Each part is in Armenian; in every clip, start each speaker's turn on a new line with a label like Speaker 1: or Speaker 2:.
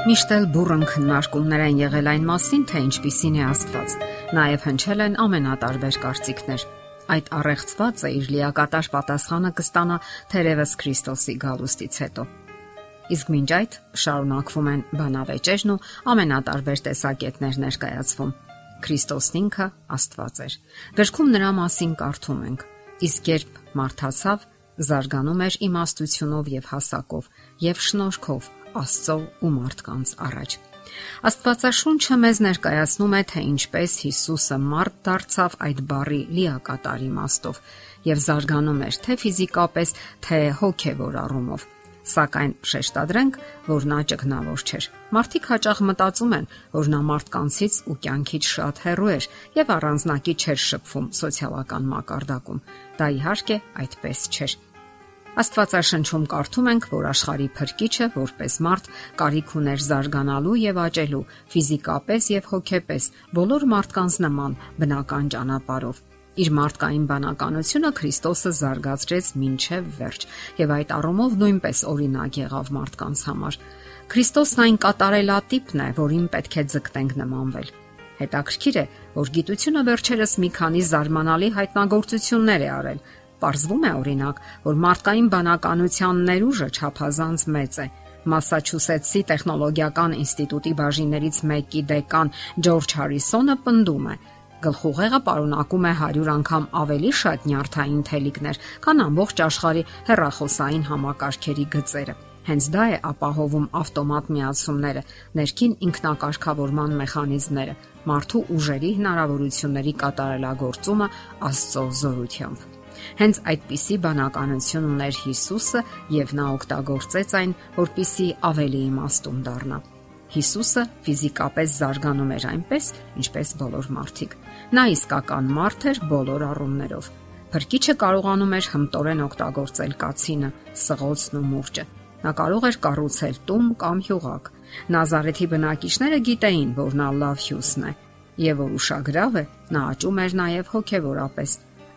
Speaker 1: Միշտ էլ բուրըն քննարկումներ են եղել այն մասին, թե ինչպիսին է Աստված։ Նաև հնչել են ամենատարբեր կարծիքներ։ Այդ առեղծվածը իր լիակատար պատասխանը կստանա թերևս Քրիստոսի գալուստից հետո։ Իսկ մինչ այդ շարունակվում են բանավեճերն ու ամենատարբեր տեսակետներ ներկայացվում։ Քրիստոսն ինքը Աստված էր։ Վերջում նրա մասին կարդում ենք. իսկ երբ մարդացավ, զարգանում էր իմաստությունով եւ հասակով եւ շնորհքով Աստծո ու մարդկանց առաջ։ Աստվածաշունչը մեզ ներկայացնում է, թե ինչպես Հիսուսը մարդ դարձավ այդ բարի լիակատար իմաստով եւ զարգանում էր թե ֆիզիկապես, թե հոգեվոր առումով։ Սակայն շեշտադրենք, որ նա ճգնավոր չէր։ Մարդիկ հաճախ մտածում են, որ նա մարդկանցից ու կյանքից շատ հեռու էր եւ առանձնակի չէր շփվում սոցիալական մակարդակում։ Դա իհարկե այդպես չէր։ Աստվածաշնչում կարդում ենք, որ աշխարհի փրկիչը որպես մարդ կարիք ուներ զարգանալու եւ աճելու ֆիզիկապես եւ հոգեպես բոլոր մարդկանց նման բնական ճանապարով։ Իր մարդկային բանականությունը Քրիստոսը զարգացրեց մինչև վերջ եւ այդ առումով նույնպես օրինակ եղավ մարդկանց համար։ Քրիստոսն այն կատարելատիպն է, որին պետք է ձգտենք նմանվել։ Հետաքրքիր է, որ գիտությունը վերջերս մի քանի զարմանալի հայտնագործություններ է արել, Պարզվում է օրինակ, որ մարդկային բանականության ներուժը չափազանց մեծ է։ Մասաչուսեթսի տեխնոլոգիական ինստիտուտի բաժիններից մեկի դեկան Ջորջ Հարիսոնը պնդում է. գլխուղեղը պարունակում է 100 անգամ ավելի շատ նյարդային թելիկներ, քան ամբողջ աշխարհի հեռախոսային համակարգերի գծերը։ Հենց դա է ապահովում ավտոմատ միացումները, ներքին ինքնակարգավորման մեխանիզմները, մարդու ուժերի հնարավորությունների կատարելագործումը Աստծո զորությամբ։ Հենց այդպիսի բանականություն ուներ Հիսուսը եւ նա օգտագործեց այն, որpիսի ավելի իմաստուն դառնա։ Հիսուսը ֆիզիկապես զարգանում էր այնպես, ինչպես բոլոր մարդիկ։ Նա իսկական մարդ էր բոլոր առումներով։ Փրկիչը կարողանում էր հմտորեն օգտագործել կացինը, սղոցն ու մուրճը։ Նա կարող էր կառուցել տուն կամ հյուղակ։ Նազարեթի բնակիչները գիտեին, որ նա լավ հյուսն է, եւ որ ուշագրավ է, նա աճում էր նաեւ հոգեվորապես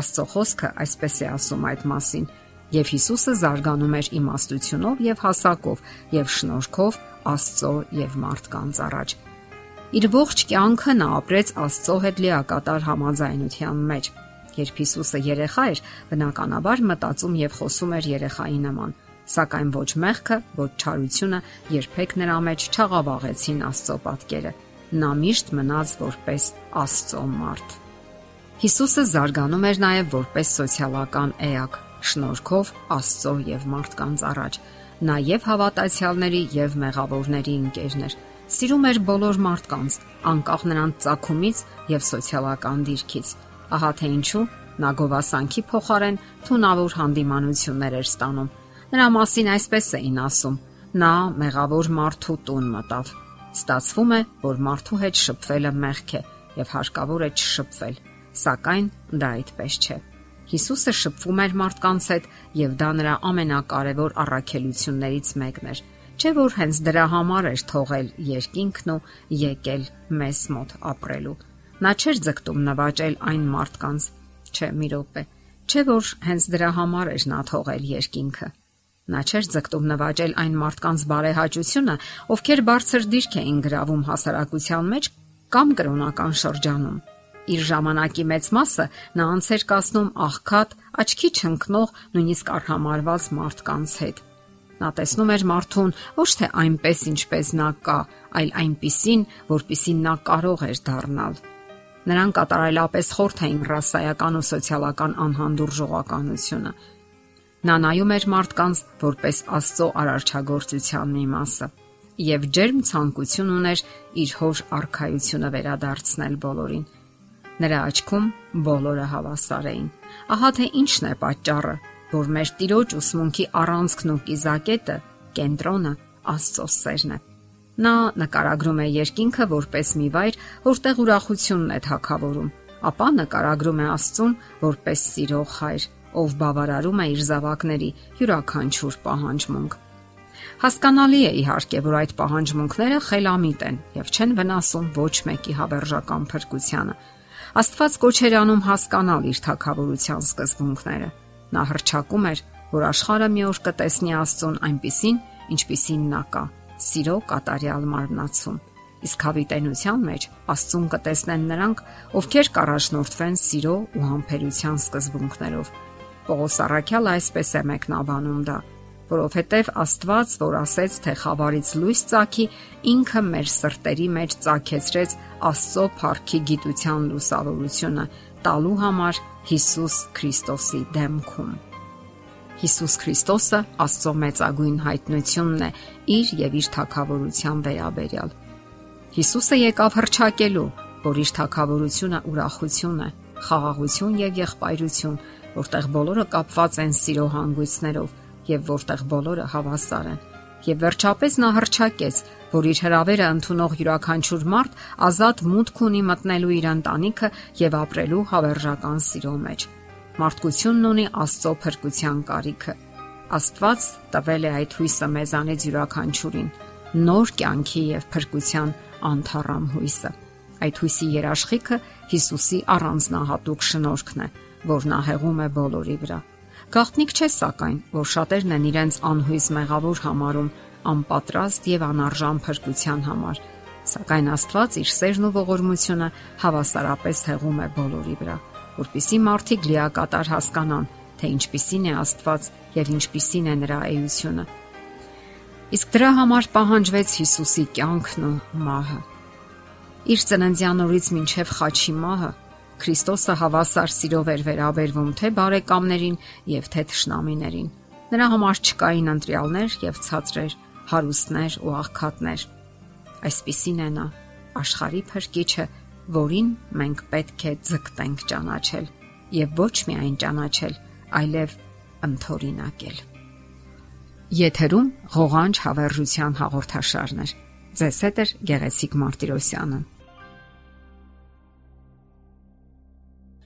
Speaker 1: Աստծո խոսքը այսպես է ասում այդ մասին. Եվ Հիսուսը զարգանում էր իմաստությունով եւ հասակով եւ շնորհքով Աստծո եւ մարդկանց առաջ։ Իր ողջ կյանքը նա ապրեց Աստծո հետ լիակատար համաձայնության մեջ։ Երբ Հիսուսը երեխա էր, բնականաբար մտածում եւ խոսում էր երեխայի նման, սակայն ոչ մեղքը, ոչ չարությունը երբեք նրա մեջ չաղավաղեցին Աստծո պատկերը։ Նա միշտ մնաց որպես Աստծո մարդ։ Հիսուսը զարգանում էր նաև որպես սոցիալական էակ, շնորհքով Աստծո եւ մարդկանց առաջ։ Նա եւ հավատացյալների եւ մեղավորների ընկերներ։ Սիրում էր բոլոր մարդկանց, անկախ նրանց ցակումից եւ սոցիալական դիրքից։ Ահա թե ինչու նա գովասանքի փոխարեն թունավոր հանդիմանություններ էր ստանում։ Նրա մասին այսպես էին ասում. նա մեղավոր մարդու տուն մտավ։ Ստացվում է, որ մարդու հետ շփվելը մեղք է եւ հարկավոր է չշփվել Սակայն դա այդպես չէ։ Հիսուսը շփվում էր մարդկանց հետ եւ դա նրա ամենակարևոր առաքելություններից մեկն էր։ Չէ որ հենց դրա համար էր թողել երկինքն ու եկել մեզ մոտ ապրելու։ Նա չէր ձգտում նվաճել այն մարդկանց, չէ, մի րոպե։ Չէ որ հենց դրա համար էր նա թողել երկինքը։ Նա չէր ձգտում նվաճել այն մարդկանց բարեհաճությունը, ովքեր բարձր դիրք էին գրավում հասարակության մեջ կամ կրոնական շրջանում։ Իր ժամանակի մեծ մասը նա անցեր կասնում աղքատ, աչքի չընկնող, նույնիսկ արհամարված մարդկանց հետ։ Նա տեսնում էր մարդուն ոչ թե այնպես ինչպես նա կա, այլ այնպիսին, որպիսին նա կարող էր դառնալ։ Նրան կատարելապես խորթ էին ռասայական ու սոցիալական անհանդուրժողականությունը։ Նա նայում էր մարդկանց որպես Աստծո արարչագործության մի մասը եւ ջերմ ցանկություն ուներ իր հոր արխայությունը վերադարձնել բոլորին։ Նրա աչքում բոլորը հավասար էին։ Ահա թե ինչն է պատճառը, որ մեր տիրոջ ուսմունքի առանցքն ու կիզակետը կենտրոնը Աստծո սերն է։ Նա նկարագրում է երկինքը որպես մի վայր, որտեղ ուրախությունն է թակավորում, ապա նկարագրում է Աստծուն որպես սիրող հայր, ով բավարարում է իր զավակների յուրաքանչյուր պահանջմունք։ Հասկանալի է իհարկե, որ այդ պահանջմունքները խելամիտ են եւ չեն վնասում ոչ մեկի հավերժական փրկությանը, Աստված կոչ էր անում հասկանալ իր թակավորության սկզբունքները։ Նա հրճակում էր, որ աշխարհը մի օր կտեսնի Աստծուն այնպիսին, ինչպիսին նա կա, սիրո կատարյալ մարմնացում։ Իսկ հավիտենության մեջ Աստծուն կտեսնեն նրանք, ովքեր կառաջնորդվեն սիրո ու համբերության սկզբունքներով։ Պողոս Արաքյալը այսպես է մեկնաբանում դա որովհետև Աստված, որ ասեց, թե խավարից լույս ծագի, ինքը մեր սրտերի մեջ ծագեցրեց Աստծո փառքի գիտության լուսավորությունը տալու համար Հիսուս Քրիստոսի դեմքում։ Հիսուս Քրիստոսը Աստծո մեծագույն հայտնությունն է իր եւ իր թակավորության վերաբերյալ։ Հիսուսը եկավ հրճակելու, որ իր թակավորությունը ուրախություն է, խաղաղություն եւ եղբայրություն, որտեղ բոլորը կապված են սիրո հանգույցներով եւ որտեղ բոլորը հավասար են։ Եվ վերջապես նա հրճակեց, որ իր հրավերը ընդունող յուրաքանչյուր մարդ ազատ մուտք ունի մտնելու իր ընտանիքը եւ ապրելու հավերժական սիրո մեջ։ Մարդկությունն ունի Աստծո փրկության կարիքը։ Աստված տվել է այդ հույսը մեզանից յուրաքանչյուրին, նոր կյանքի եւ փրկության անթառամ հույսը։ Այդ հույսի երաշխիքը Հիսուսի առանձնահատուկ շնորհքն է, որ նա հեղում է բոլորի վրա։ Գաղտնիք չէ սակայն, որ շատերն են իրենց անհույս մեղավոր համարում անպատրաստ եւ անարժան փրկության համար, սակայն Աստված իր սերն ու ողորմությունը հավասարապես հեղում է բոլորի վրա, որpիսի մարդիկ լիակատար հասկանան, թե ինչպիսին է Աստված եւ ինչպիսին է նրա էությունը։ Իսկ դրա համար պահանջվեց Հիսուսի կյանքն ու մահը։ Իր ծննդյան օրից մինչև խաչի մահը Քրիստոսը հավասար սիրով էր վերաբերվում թե բարեկամներին եւ թե թշնամիներին։ Նրա համար չկային ընտրյալներ եւ ցածրեր, հարուստներ ու աղքատներ։ Այսպիսին է նա, աշխարհի փրկիչը, որին մենք պետք է ձգտենք ճանաչել եւ ոչ միայն ճանաչել, այլև ընթորինակել։ Եթերում ղողանջ հավերժության հաղորդաշարներ։ Ձեզ հետ է Գեղեցիկ Մարտիրոսյանը։